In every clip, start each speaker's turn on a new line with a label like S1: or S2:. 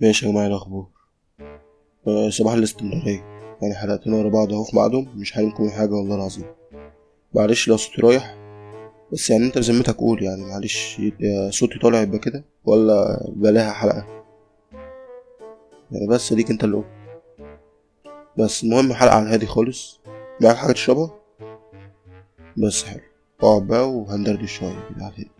S1: ماشي يا جماعة إيه الأخبار؟ آه، صباح الاستمرارية. يعني حلقتين ورا بعض أهو في ميعادهم مش هنمكم حاجة والله العظيم. معلش لو صوتي رايح بس يعني أنت بذمتك قول يعني. معلش صوتي طالع يبقى كده ولا بلاها حلقة؟ يعني بس ديك أنت اللي قول. بس المهم حلقة على الهادي خالص. معاك حاجة تشربها؟ بس حلو. أقعد بقى وهندردش شوية الهادي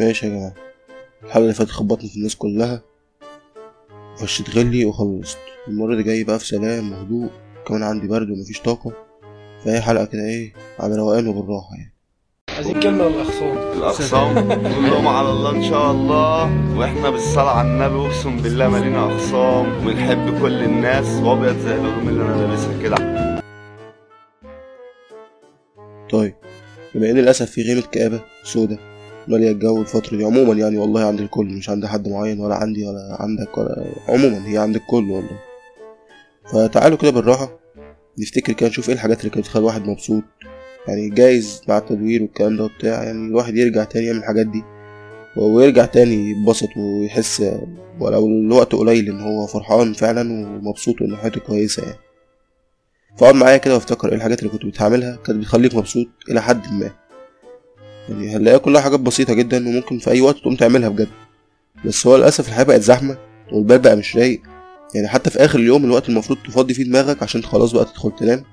S1: ماشي يا جماعة. الحلقة اللي فاتت خبطني في الناس كلها. وفشيت غلي وخلصت. المرة دي جاي بقى في سلام وهدوء. كمان عندي برد ومفيش طاقة. فهي حلقة كده إيه على روقان وبالراحة يعني.
S2: عايزين كلمة للأخصام
S3: الأقسام كلهم على الله إن شاء الله. وإحنا بالصلاة على النبي أقسم بالله مالينا أقسام. وبنحب كل الناس. وأبيض زي الهدوم اللي أنا لابسها كده.
S1: طيب. بما إن للأسف في غيمة كآبة سودة مالية الجو الفترة دي. عموما يعني والله عند الكل مش عند حد معين ولا عندي ولا عندك ولا عموما هي عند الكل والله. فتعالوا كده بالراحة نفتكر كده نشوف إيه الحاجات اللي كانت تخلي الواحد مبسوط. يعني جايز مع التدوير والكلام ده وبتاع يعني الواحد يرجع تاني يعمل الحاجات دي. ويرجع تاني يتبسط ويحس ولو الوقت قليل إن هو فرحان فعلا ومبسوط وإن حياته كويسة يعني. فأقعد معايا كده وأفتكر إيه الحاجات اللي كنت بتعملها كانت بتخليك مبسوط إلى حد ما. يعني هنلاقيها كلها حاجات بسيطة جدا وممكن في أي وقت تقوم تعملها بجد. بس هو للأسف الحياة بقت زحمة والبال بقى مش رايق. يعني حتى في آخر اليوم الوقت المفروض تفضي فيه دماغك عشان خلاص بقى تدخل تنام.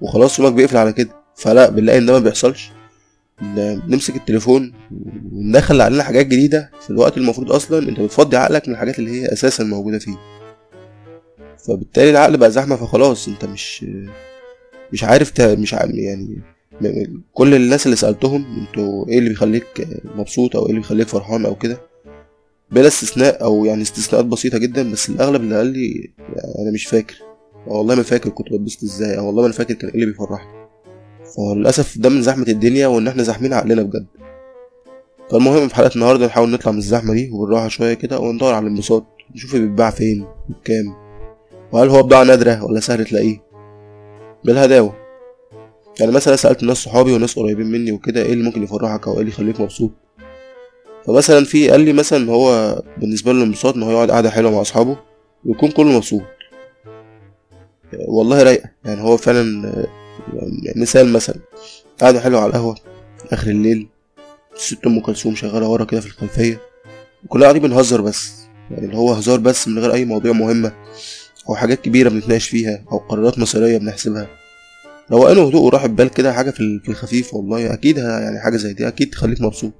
S1: وخلاص يومك بيقفل على كده. فلا بنلاقي إن ده ما بيحصلش. نمسك التليفون وندخل علينا حاجات جديدة في الوقت المفروض أصلا أنت بتفضي عقلك من الحاجات اللي هي أساسا موجودة فيه. فبالتالي العقل بقى زحمة فخلاص أنت مش مش عارف. مش عارف يعني كل الناس اللي سألتهم أنتوا إيه اللي بيخليك مبسوط أو إيه اللي بيخليك فرحان أو كده؟ بلا استثناء أو يعني استثناءات بسيطة جدا بس الأغلب اللي قال لي أنا مش فاكر. والله ما فاكر كنت بتبسط إزاي. أو والله ما أنا فاكر كان إيه اللي بيفرحني. فللأسف ده من زحمة الدنيا وإن إحنا زاحمين عقلنا بجد. فالمهم في حلقة النهاردة نحاول نطلع من الزحمة دي وبالراحة شوية كده وندور على الانبساط نشوف بيتباع فين وبكام وهل هو بضاعة نادرة ولا سهل تلاقيه. بالهداوة. يعني مثلا سألت ناس صحابي وناس قريبين مني وكده إيه اللي ممكن يفرحك أو إيه اللي يخليك مبسوط؟ فمثلا في قال لي مثلا إن هو بالنسبة له الانبساط إن هو يقعد قعده حلوة مع أصحابه ويكون كله مبسوط. والله رايقة يعني هو فعلا آه، مثال مثلا قعده حلوة على القهوة آخر الليل ست أم كلثوم شغالة ورا كده في الخلفية وكلنا قاعدين بنهزر بس يعني اللي هو هزار بس من غير أي مواضيع مهمة أو حاجات كبيرة بنتناقش فيها أو قرارات مصيرية بنحسبها. روقان وهدوء وراحة بال كده حاجة في ال- في الخفيف والله أكيد يعني حاجة زي دي أكيد تخليك مبسوط.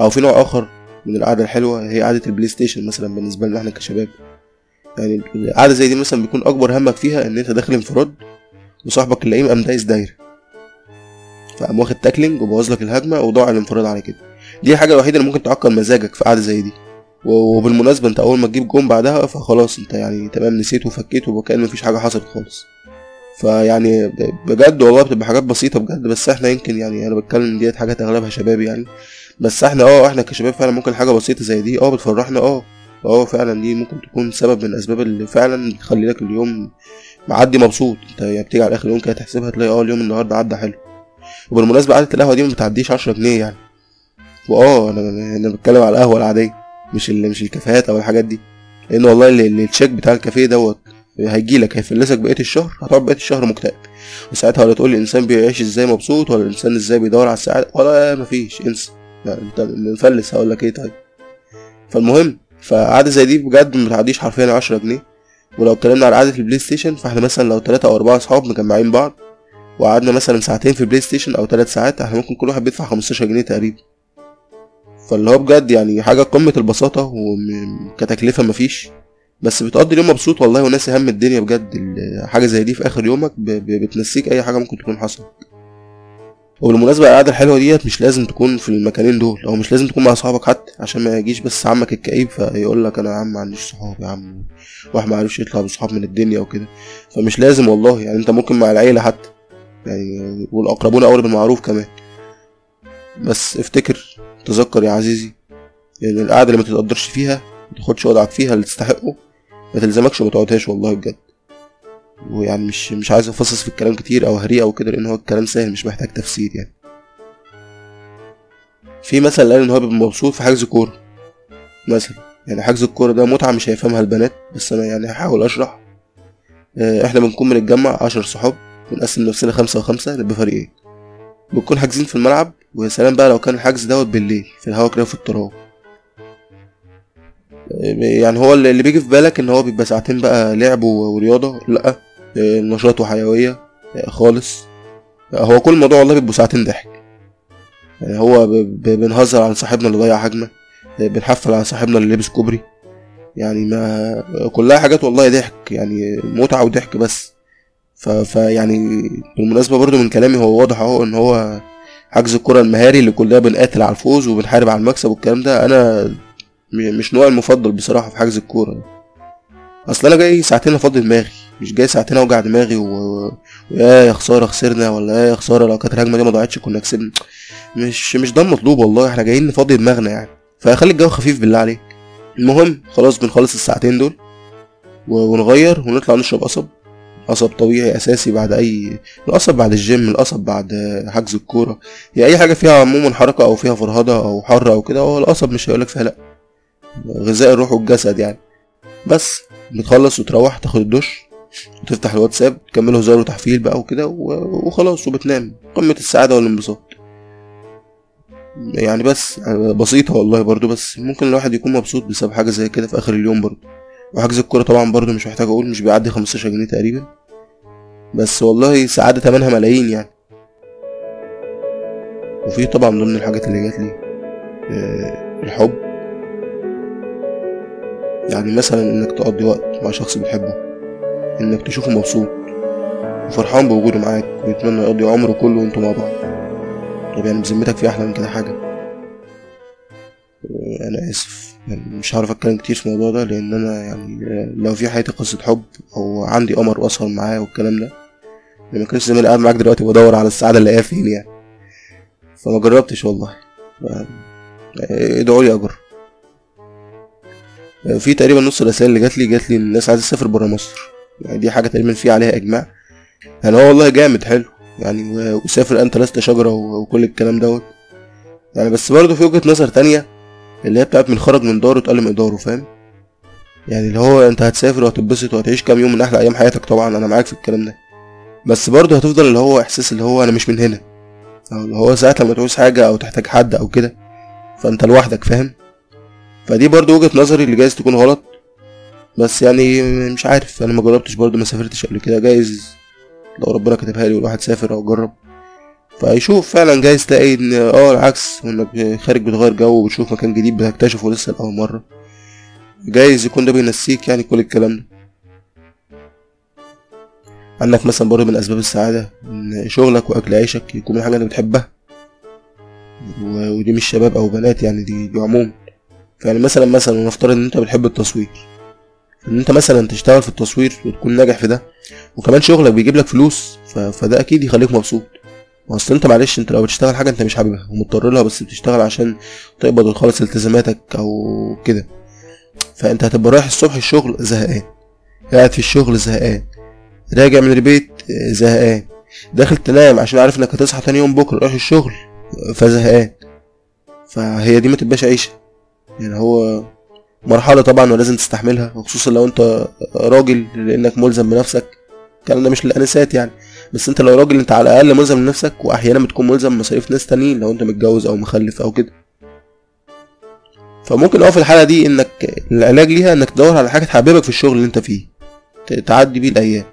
S1: أو في نوع آخر من القعدة الحلوة هي قعدة ال PlayStation مثلا بالنسبة لنا إحنا كشباب. يعني القعدة زي دي مثلا بيكون أكبر همك فيها إن أنت داخل انفراد وصاحبك اللئيم قام دايس دايرة. فقام واخد tackling وبوظ لك الهجمة وضاع الانفراد على كده. دي الحاجة الوحيدة اللي ممكن تعكر مزاجك في قعدة زي دي. وبالمناسبة أنت أول ما تجيب جون بعدها فخلاص أنت يعني تمام نسيت وفكيت وكأن مفيش حاجة حصلت خالص. فيعني بجد والله بتبقى حاجات بسيطة بجد بس إحنا يمكن يعني أنا بتكلم ديت حاجات اغلبها شباب يعني بس إحنا آه إحنا كشباب فعلا ممكن حاجة بسيطة زي دي آه بتفرحنا آه آه فعلا دي ممكن تكون سبب من الأسباب اللي فعلا بتخلي لك اليوم معدي مبسوط انت يعني بتيجي على آخر اليوم كده تحسبها تلاقي آه اليوم النهارده عدى حلو وبالمناسبة قعدة القهوة دي ما بتعديش 10 جنيه يعني واه أنا أنا بتكلم على القهوة العادية مش مش الكافيهات أو الحاجات دي لأن والله ال- ال- التشيك بتاع الكافيه دوت هيجيلك هيفلسك بقية الشهر هتقعد بقية الشهر مكتئب. وساعتها ولا تقول الإنسان بيعيش إزاي مبسوط ولا الإنسان إزاي بيدور على السعادة ولا مفيش انسى. لا انت نفلس هقول لك إيه طيب. فالمهم فقعدة زي دي بجد ما بتعديش حرفيا 10 جنيه. ولو اتكلمنا على قعدة ال PlayStation فاحنا مثلا لو ثلاثة أو أربعة اصحاب مجمعين بعض وقعدنا مثلا ساعتين في ال PlayStation أو ثلاث ساعات إحنا ممكن كل واحد بيدفع 15 جنيه تقريبا. فاللي هو بجد يعني حاجة قمة البساطة وكتكلفة مفيش. بس بتقضي اليوم مبسوط والله وناسي هم الدنيا بجد. حاجة زي دي في آخر يومك بتنسيك أي حاجة ممكن تكون حصلت. وبالمناسبة القعدة الحلوة ديت مش لازم تكون في المكانين دول أو مش لازم تكون مع أصحابك حتى عشان ما يجيش بس عمك الكئيب فيقول لك أنا يا عم ما عنديش صحاب يا عم واحد ما عرفش يطلع بصحاب من الدنيا وكده. فمش لازم والله يعني أنت ممكن مع العيلة حتى يعني والأقربون أولى بالمعروف كمان. بس افتكر تذكر يا عزيزي إن القعدة اللي ما تتقدرش فيها ما تاخدش وضعك فيها اللي تستحقه. ما تلزمكش وما تقعدهاش والله بجد. ويعني مش مش عايز أفصص في الكلام كتير أو هريه أو كده لأن هو الكلام سهل مش محتاج تفسير يعني. في مثلا قال إن هو بيبقى مبسوط في حجز كورة مثلا. يعني حجز الكورة ده متعة مش هيفهمها البنات بس أنا يعني هحاول أشرح. آه، إحنا بنكون بنتجمع عشر صحاب ونقسم نفسنا خمسة وخمسة نبقى فريقين. بنكون حاجزين في الملعب ويا سلام بقى لو كان الحجز دوت بالليل في الهوا كده في التراب. يعني هو اللي بيجي في بالك إن هو بيبقى ساعتين بقى لعب و- ورياضة؟ لأ. آه، نشاط وحيوية آه، خالص. آه، هو كل الموضوع والله بيبقوا ساعتين ضحك. يعني هو بنهزر عن صاحبنا اللي ضيع هجمة آه، بنحفل على صاحبنا اللي لبس كوبري. يعني ما كلها حاجات والله ضحك. يعني متعة وضحك بس. فيعني بالمناسبة برضو من كلامي هو واضح أهو إن هو حجز الكرة المهاري اللي كلنا بنقاتل على الفوز وبنحارب على المكسب والكلام ده. أنا مش نوعي المفضل بصراحة في حجز الكورة. أصل أنا جاي ساعتين أفضي دماغي مش جاي ساعتين أوجع دماغي و... ويا يا خسارة خسرنا ولا يا خسارة لو كانت الهجمة دي ما كنا كسبنا. مش مش ده المطلوب والله إحنا جايين نفضي دماغنا يعني. فخلي الجو خفيف بالله عليك. المهم خلاص بنخلص الساعتين دول ونغير ونطلع نشرب قصب. قصب طبيعي أساسي بعد اي القصب بعد الجيم القصب بعد حجز الكورة. هي أي حاجة فيها عموما حركة أو فيها فرهدة أو حر أو كده هو القصب مش هيقولك فيها لأ. غذاء الروح والجسد يعني. بس بتخلص وتروح تاخد الدش وتفتح الواتساب تكمل هزار وتحفيل بقى وكده وخلاص وبتنام. قمة السعادة والانبساط. يعني بس بسيطة والله برضو بس ممكن الواحد يكون مبسوط بسبب حاجة زي كده في آخر اليوم برضو. وحجز الكورة طبعا برضو مش محتاج أقول مش بيعدي 15 جنيه تقريبا. بس والله سعادة تمنها ملايين يعني. وفي طبعا ضمن الحاجات اللي جات لي آه، الحب. يعني مثلا إنك تقضي وقت مع شخص بتحبه إنك تشوفه مبسوط وفرحان بوجوده معاك ويتمنى يقضي عمره كله وأنتوا مع بعض. طب يعني بذمتك في أحلى من كده حاجة؟ آه، أنا آسف. يعني مش هعرف أتكلم كتير في الموضوع ده لأن أنا يعني آه، لو في حياتي قصة حب أو عندي قمر وأسهر معاه والكلام ده لما كانش زمان قاعد معاك دلوقتي بدور على السعادة اللي فين يعني. فما جربتش والله. ف- ادعوا لي أجر. في تقريبا نص الرسائل اللي جات لي جات لي الناس عايزة تسافر برا مصر. يعني دي حاجة تقريبا في عليها إجماع. يعني هو والله جامد حلو. يعني وسافر أنت لست شجرة وكل الكلام دوت. يعني بس برضه في وجهة نظر تانية اللي هي بتاعت من خرج من داره اتقل مقداره فاهم؟ يعني اللي هو أنت هتسافر وهتتبسط وهتعيش كام يوم من أحلى أيام حياتك طبعا أنا معاك في الكلام ده. بس برضه هتفضل اللي هو إحساس اللي هو أنا مش من هنا. أو اللي هو ساعات لما تعوز حاجة أو تحتاج حد أو كده فأنت لوحدك فاهم؟ فدي برضو وجهة نظري اللي جايز تكون غلط. بس يعني مش عارف أنا ما جربتش برضو ما سافرتش قبل كده. جايز لو ربنا كتبها لي والواحد سافر أو جرب. فيشوف فعلا جايز تلاقي إن آه العكس وانك خارج بتغير جو وبتشوف مكان جديد بتكتشفه لسه لأول مرة. جايز يكون ده بينسيك يعني كل الكلام ده. عندك مثلا برضه من أسباب السعادة إن شغلك وأكل عيشك يكون من حاجة أنت بتحبها. ودي مش شباب أو بنات يعني دي, دي عموم. يعني مثلا مثلا نفترض إن أنت بتحب التصوير. إن أنت مثلا تشتغل في التصوير وتكون ناجح في ده وكمان شغلك بيجيب لك فلوس ف... فده أكيد يخليك مبسوط. أصل أنت معلش أنت لو بتشتغل حاجة أنت مش حاببها ومضطر لها بس بتشتغل عشان تقبض وتخلص التزاماتك أو كده. فأنت هتبقى رايح الصبح الشغل زهقان. قاعد في الشغل زهقان. راجع من البيت آه، زهقان. داخل تنام عشان عارف إنك هتصحى تاني يوم بكرة رايح الشغل فزهقان. فهي دي ما تبقاش عيشة. يعني هو مرحلة طبعا ولازم تستحملها وخصوصا لو أنت راجل لأنك ملزم بنفسك. الكلام ده مش للأنسات يعني بس أنت لو راجل أنت على الأقل ملزم لنفسك واحيانا بتكون ملزم بمصاريف ناس تانيين لو أنت متجوز أو مخلف أو كده. فممكن أه في الحالة دي إنك العلاج ليها إنك تدور على حاجة تحببك في الشغل اللي أنت فيه تعدي بيه الأيام.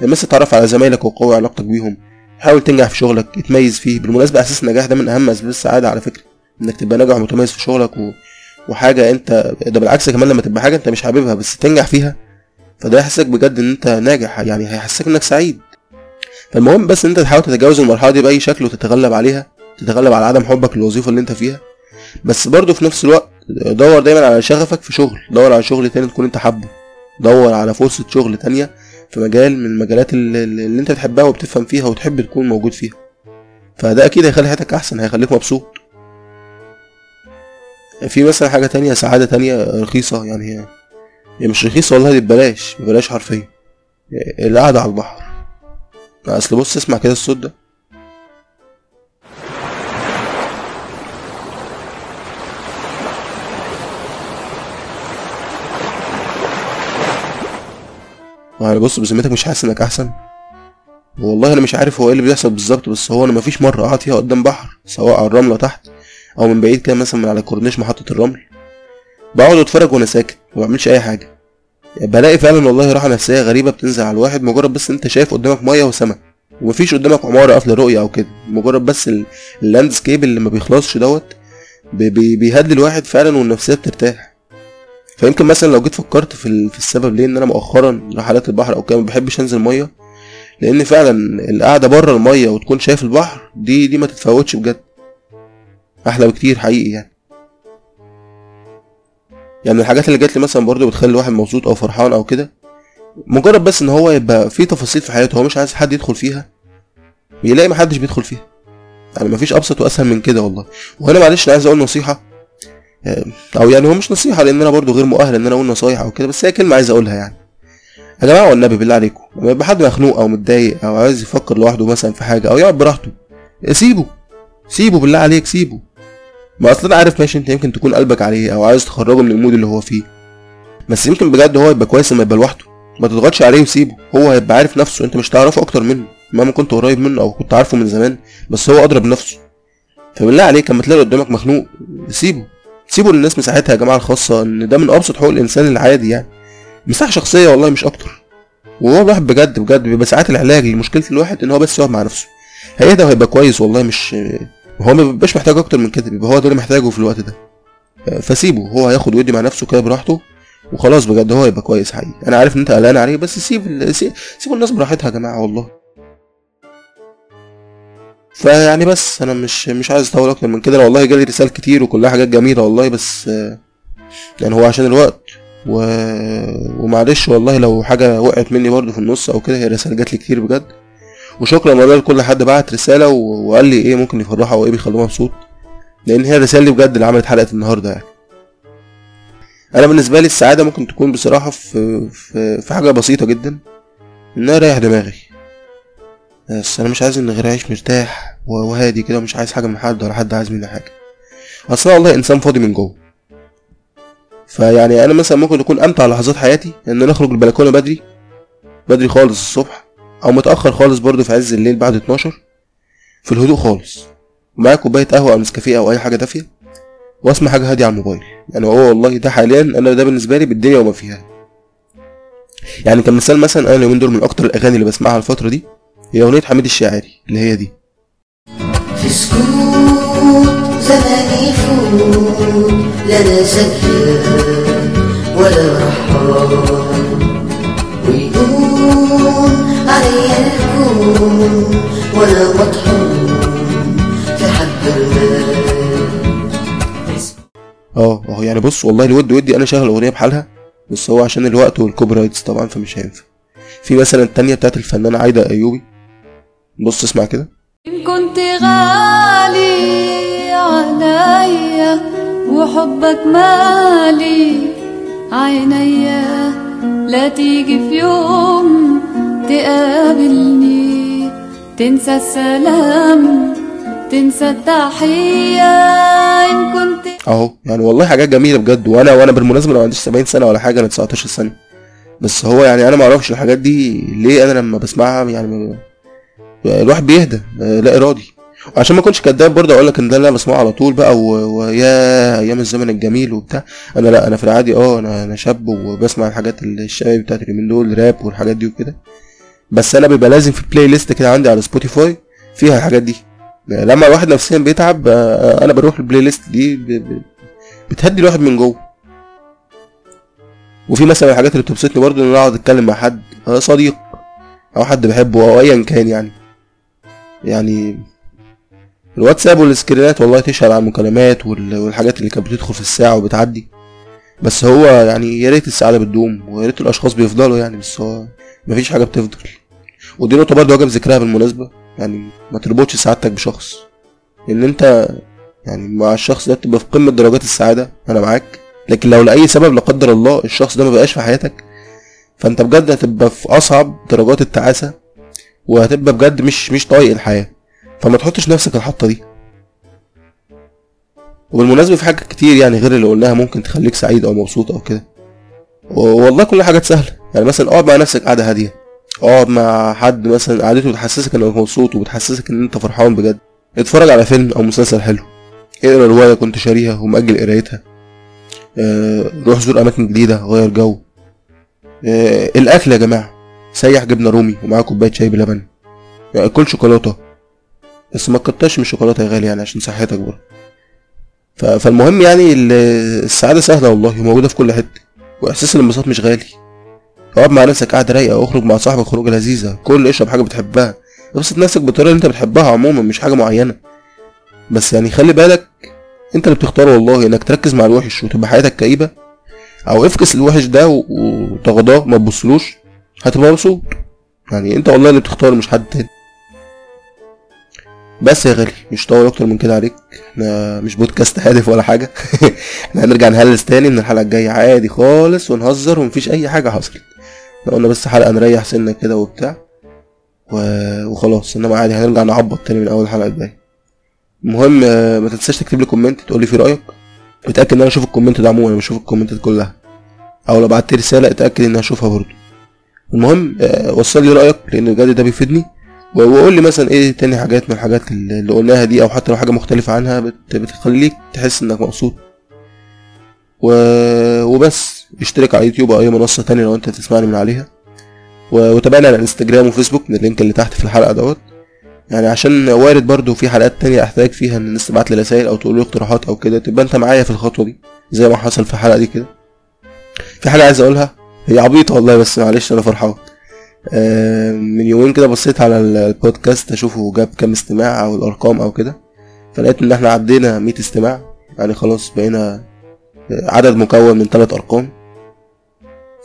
S1: يعني مثلا تعرف على زمايلك وقوي علاقتك بيهم حاول تنجح في شغلك اتميز فيه. بالمناسبة أساس النجاح ده من أهم أسباب السعادة على فكرة إنك تبقى ناجح ومتميز في شغلك و... وحاجة انت ده بالعكس كمان لما تبقى حاجة انت مش حاببها بس تنجح فيها فده يحسسك بجد ان انت ناجح يعني هيحسسك انك سعيد. فالمهم بس ان انت تحاول تتجاوز المرحلة دي بأي شكل وتتغلب عليها تتغلب على عدم حبك للوظيفة اللي انت فيها. بس برضه في نفس الوقت دور دايما على شغفك في شغل دور على شغل تاني تكون انت حابه. دور على فرصة شغل تانية في مجال من المجالات اللي, اللي انت بتحبها وبتفهم فيها وتحب تكون موجود فيها. فده أكيد هيخلي حياتك أحسن هيخليك مبسوط. في مثلا حاجة تانية سعادة تانية رخيصة يعني. هي يعني مش رخيصة والله دي ببلاش ببلاش حرفيا. القعدة على البحر. أصل بص اسمع كده الصوت ده. يعني بص بذمتك مش حاسس إنك أحسن؟ والله أنا مش عارف هو إيه اللي بيحصل بالظبط بس هو أنا مفيش مرة قعدت فيها قدام بحر سواء على الرملة تحت أو من بعيد كده مثلا من على كورنيش محطة الرمل. بقعد أتفرج وأنا ساكت ما بعملش أي حاجة. بلاقي فعلا والله راحة نفسية غريبة بتنزل على الواحد مجرد بس أنت شايف قدامك مية وسماء ومفيش قدامك عمارة قافلة رؤية أو كده. مجرد بس ال- ال landscape اللي ما بيخلصش دوت بي- بي- بيهدي الواحد فعلا والنفسية بترتاح. فيمكن مثلا لو جيت فكرت في في السبب ليه إن أنا مؤخرا رحلات البحر أو كده ما بحبش أنزل مية. لأن فعلا القعدة بره المية وتكون شايف البحر دي دي ما تتفوتش بجد. أحلى بكتير حقيقي يعني. يعني الحاجات اللي جات لي مثلا برضه بتخلي الواحد مبسوط أو فرحان أو كده مجرد بس إن هو يبقى في تفاصيل في حياته هو مش عايز حد يدخل فيها يلاقي محدش بيدخل فيها. يعني مفيش أبسط وأسهل من كده والله. وهنا معلش أنا عايز أقول نصيحة آه، أو يعني هو مش نصيحة لأن أنا برضو غير مؤهل إن أنا أقول نصايح أو كده بس هي كلمة عايز أقولها يعني. يا جماعة والنبي بالله عليكم لما يبقى حد مخنوق أو متضايق أو عايز يفكر لوحده مثلا في حاجة أو يقعد براحته سيبه سيبه بالله عليك سيبه. ما أصلا عارف ماشي أنت يمكن تكون قلبك عليه أو عايز تخرجه من المود اللي هو فيه. بس يمكن بجد هو يبقى كويس لما يبقى لوحده. ما تضغطش عليه وسيبه. هو هيبقى عارف نفسه. أنت مش تعرفه أكتر منه مهما كنت قريب منه أو كنت عارفه من زمان بس هو أدرى بنفسه. فبالله عليك لما تلاقي قدامك مخنوق سيبه. سيبوا للناس مساحتها يا جماعة الخاصة إن ده من أبسط حقوق الإنسان العادي يعني. مساحة شخصية والله مش أكتر. وهو الواحد بجد بجد بيبقى ساعات العلاج لمشكلة الواحد إن هو بس يقعد مع نفسه. هيهدى وهيبقى كويس والله مش هو ما بيبقاش محتاج أكتر من كده بيبقى هو ده اللي محتاجه في الوقت ده. فسيبه هو هياخد ويدي مع نفسه كده براحته وخلاص بجد هو يبقى كويس حقيقي. أنا عارف إن أنت قلقان عليه بس سيب سيبوا الناس براحتها يا جماعة والله. فيعني بس أنا مش مش عايز أطول أكتر من كده أنا والله جالي رسائل كتير وكلها حاجات جميلة والله بس آه، يعني هو عشان الوقت و... ومعلش والله لو حاجة وقعت مني برضه في النص أو كده هي رسائل جات لي كتير بجد. وشكرا والله لكل حد بعت رسالة. وقال لي إيه ممكن يفرحه أو إيه بيخلوه مبسوط. لأن هي الرسائل دي بجد اللي عملت حلقة النهارده يعني. أنا بالنسبة لي السعادة ممكن تكون بصراحة في في, في حاجة بسيطة جدا. إن أنا أريح دماغي. بس أنا مش عايز إن غير اعيش مرتاح وهادي كده ومش عايز حاجة من حد ولا حد عايز مني حاجة. أصل والله إنسان فاضي من جوه. فيعني أنا مثلا ممكن تكون أمتع لحظات حياتي إن أنا أخرج البلكونة بدري. بدري خالص الصبح. أو متأخر خالص برضه في عز الليل بعد 12 في الهدوء خالص. ومعايا كوباية قهوة أو نسكافيه أو أي حاجة دافية؟ وأسمع حاجة هادية على الموبايل. يعني هو والله ده حاليا أنا ده بالنسبة لي بالدنيا وما فيها. يعني كمثال مثلا أنا اليومين دول من أكتر الأغاني اللي بسمعها الفترة دي هي أغنية حميد الشاعري اللي هي دي.
S4: في سكوت لا أنا ولا رحال ويقوم وأنا مطحون في المال
S1: آه يعني بص والله الود ودي أنا شغل اغنيه بحالها. بس هو عشان الوقت وال copyrights طبعا فمش هينفع. في مثلا التانية بتاعت الفنانة عايدة أيوبي. بص اسمع كده.
S5: إن كنت غالي عليا وحبك مالي عينيا لا تيجي في يوم تقابلني تنسى السلام تنسى التحية إن كنت
S1: أهو يعني والله حاجات جميلة بجد وأنا وأنا بالمناسبة ما عنديش 70 سنة ولا حاجة أنا 19 سنة. بس هو يعني أنا ما أعرفش الحاجات دي ليه أنا لما بسمعها يعني الواحد بيهدى لا إرادي. عشان ما أكونش كداب برضه أقول لك إن ده اللي أنا بسمعه على طول بقى ويا أيام الزمن الجميل وبتاع. أنا لا أنا في العادي أه أنا أنا شاب وبسمع الحاجات الشباب بتاعت اليومين دول راب والحاجات دي وكده. بس أنا بيبقى لازم في playlist كده عندي على Spotify فيها الحاجات دي. لما الواحد نفسيا بيتعب آه، أنا بروح ال playlist دي بتهدي الواحد من جوه. وفي مثلا الحاجات اللي بتبسطني برضه إن أنا أقعد أتكلم مع حد آه، صديق أو حد بحبه أو ايا كان يعني. يعني الواتساب والسكرينات والله تشهد على المكالمات وال- والحاجات اللي كانت بتدخل في الساعة وبتعدي. بس هو يعني يا ريت السعادة بتدوم ويا ريت الأشخاص بيفضلوا يعني بس هو مفيش حاجة بتفضل. ودي نقطة برضه واجب ذكرها بالمناسبة يعني ما تربطش سعادتك بشخص. لأن أنت يعني مع الشخص ده تبقى في قمة درجات السعادة أنا معاك. لكن لو لأي سبب لا قدر الله الشخص ده ما بقاش في حياتك فأنت بجد هتبقى في أصعب درجات التعاسة وهتبقى بجد مش مش طايق الحياة. فما تحطش نفسك الحطة دي. وبالمناسبة في حاجات كتير يعني غير اللي قلناها ممكن تخليك سعيد أو مبسوط أو كده. والله كل حاجات سهلة. يعني مثلا اقعد مع نفسك قعدة هادية. اقعد مع حد مثلا قعدته بتحسسك إنك مبسوط وبتحسسك إن أنت فرحان بجد. اتفرج على فيلم أو مسلسل حلو. اقرأ رواية كنت شاريها ومأجل قرايتها. آه، روح زور أماكن جديدة غير جو. آه، الأكل يا جماعة. سيح جبنة رومي ومعاه كوباية شاي بلبن. يعني كل شوكولاتة. بس ما تكترش من الشوكولاتة يا غالي يعني عشان صحتك برضه. فالمهم يعني ال- السعادة سهلة والله وموجودة في كل حتة. وإحساس الانبساط مش غالي. اقعد مع نفسك قاعدة رايقة اخرج مع صاحبك خروجة لذيذة. كل اشرب حاجة بتحبها. ابسط نفسك بالطريقة اللي انت بتحبها عموما مش حاجة معينة. بس يعني خلي بالك انت اللي بتختار والله انك تركز مع الوحش وتبقى حياتك كئيبة. أو افكس الوحش ده وتغضاه ما تبصلوش. هتبقى مبسوط. يعني انت والله اللي بتختار مش حد تاني. بس يا غالي مش طول أكتر من كده عليك. إحنا مش بودكاست هادف ولا حاجة. إحنا هنرجع نهلس تاني من الحلقة الجاية. عادي خالص ونهزر ومفيش أي حاجة حصلت. قلنا بس حلقة نريح سنة كده وبتاع. وخلاص إنما عادي هنرجع نعبط تاني من أول الحلقة الجايه المهم آه، ما تنساش تكتب لي comment تقول لي في رأيك. اتاكد إن أنا أشوف ال comment ده عموما بشوف الكومنتات كلها. أو لو بعت رسالة اتأكد ان أنا اشوفها برضه. المهم آه، وصل لي رأيك لأن بجد ده بيفيدني. وقول لي مثلا إيه تاني حاجات من الحاجات اللي قلناها دي أو حتى لو حاجة مختلفة عنها بت... بتخليك تحس إنك مبسوط. و... وبس. اشترك على يوتيوب أو أي منصة تانية لو أنت تسمعني من عليها. وتابعنا على Instagram و Facebook من ال link اللي تحت في الحلقة دوت. يعني عشان وارد برضو في حلقات تانية أحتاج فيها إن الناس تبعت لي رسايل أو تقول لي اقتراحات أو كده تبقى أنت معايا في الخطوة دي زي ما حصل في الحلقة دي كده. في حاجة عايز أقولها؟ هي عبيطة والله بس معلش أنا فرحان. آه، من يومين كده بصيت على ال- البودكاست أشوفه جاب كام استماع أو الأرقام أو كده. فلقيت إن إحنا عدينا 100 استماع. يعني خلاص بقينا عدد مكون من ثلاث أرقام.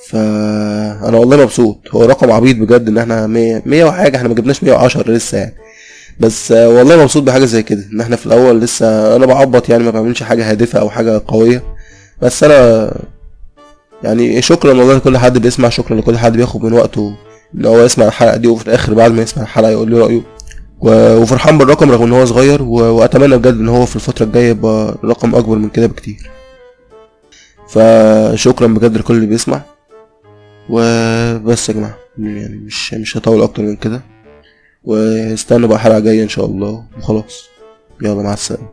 S1: فانا والله مبسوط. هو رقم عبيط بجد ان إحنا 100 100 وحاجة إحنا ما جبناش 110 لسه يعني. بس والله مبسوط بحاجة زي كده ان إحنا في الأول لسه أنا بعبط يعني ما بعملش حاجة هادفة أو حاجة قوية. بس أنا يعني شكرا والله لكل حد بيسمع شكرا لكل حد بياخد من وقته إن هو يسمع الحلقة دي وفي الآخر بعد ما يسمع الحلقة يقول لي رأيه. وفرحان بالرقم رغم إن هو صغير وأتمنى بجد إن هو في الفترة الجاية يبقى رقم أكبر من كده بكتير. فشكرا بجد لكل اللي بيسمع. وبس يا جماعة. يعني مش مش هطول أكتر من كده. واستنوا بقى حلقه جاية إن شاء الله. وخلاص يلا مع السلامة.